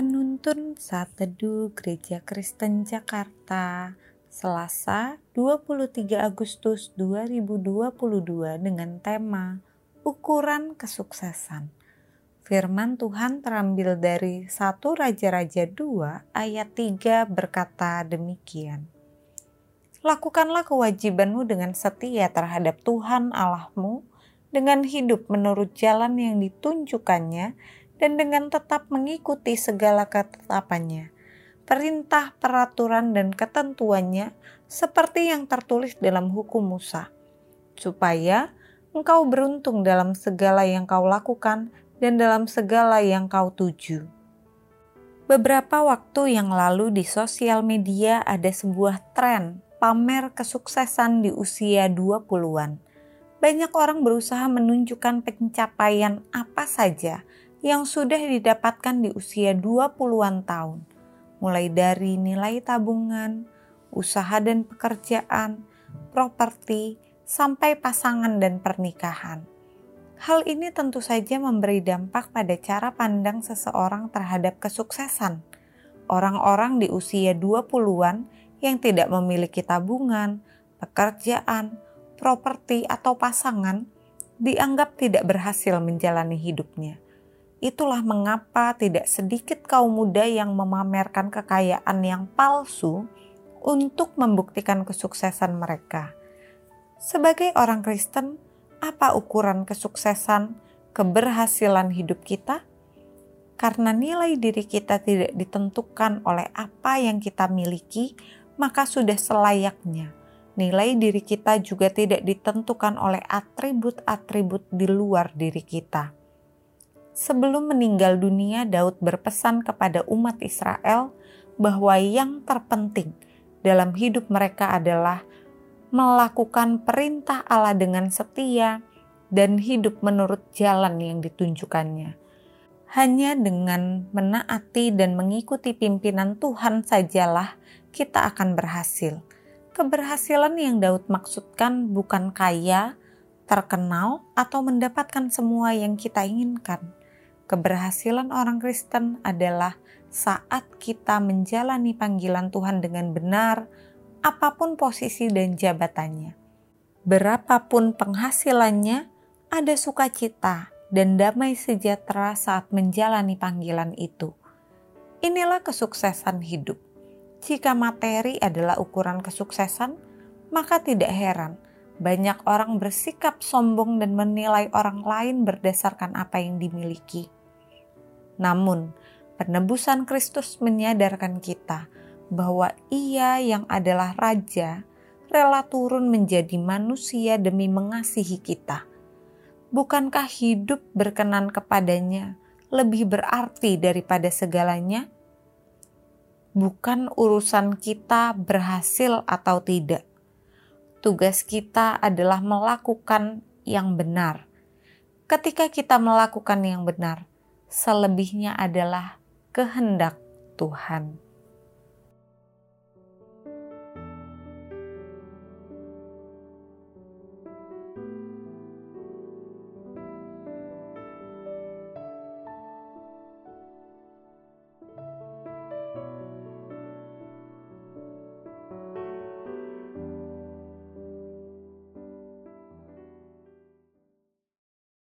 Penuntun Saat Teduh Gereja Kristen Jakarta Selasa 23 Agustus 2022 dengan tema Ukuran Kesuksesan Firman Tuhan terambil dari 1 Raja-Raja 2 ayat 3 berkata demikian. Lakukanlah kewajibanmu dengan setia terhadap Tuhan Allahmu dengan hidup menurut jalan yang ditunjukkannya dan dengan tetap mengikuti segala ketetapannya, perintah, peraturan, dan ketentuannya seperti yang tertulis dalam hukum Musa, supaya engkau beruntung dalam segala yang kau lakukan dan dalam segala yang kau tuju. Beberapa waktu yang lalu di sosial media ada sebuah tren pamer kesuksesan di usia 20-an. Banyak orang berusaha menunjukkan pencapaian apa saja yang sudah didapatkan di usia 20-an tahun, mulai dari nilai tabungan, usaha dan pekerjaan, properti, sampai pasangan dan pernikahan. Hal ini tentu saja memberi dampak pada cara pandang seseorang terhadap kesuksesan. Orang-orang di usia 20-an yang tidak memiliki tabungan, pekerjaan, properti, atau pasangan dianggap tidak berhasil menjalani hidupnya Itulah mengapa tidak sedikit kaum muda yang memamerkan kekayaan yang palsu untuk membuktikan kesuksesan mereka. Sebagai orang Kristen, apa ukuran kesuksesan, keberhasilan hidup kita? Karena nilai diri kita tidak ditentukan oleh apa yang kita miliki, maka sudah selayaknya nilai diri kita juga tidak ditentukan oleh atribut-atribut di luar diri kita sebelum meninggal dunia, Daud berpesan kepada umat Israel bahwa yang terpenting dalam hidup mereka adalah melakukan perintah Allah dengan setia dan hidup menurut jalan yang ditunjukkannya. Hanya dengan menaati dan mengikuti pimpinan Tuhan sajalah kita akan berhasil. Keberhasilan yang Daud maksudkan bukan kaya, terkenal, atau mendapatkan semua yang kita inginkan Keberhasilan orang Kristen adalah saat kita menjalani panggilan Tuhan dengan benar, apa pun posisi dan jabatannya. Berapapun penghasilannya, ada sukacita dan damai sejahtera saat menjalani panggilan itu. Inilah kesuksesan hidup. Jika materi adalah ukuran kesuksesan, maka tidak heran banyak orang bersikap sombong dan menilai orang lain berdasarkan apa yang dimiliki. Namun, penebusan Kristus menyadarkan kita bahwa Ia yang adalah Raja rela turun menjadi manusia demi mengasihi kita. Bukankah hidup berkenan kepadanya lebih berarti daripada segalanya? Bukan urusan kita berhasil atau tidak. Tugas kita adalah melakukan yang benar. Ketika kita melakukan yang benar, selebihnya adalah kehendak Tuhan.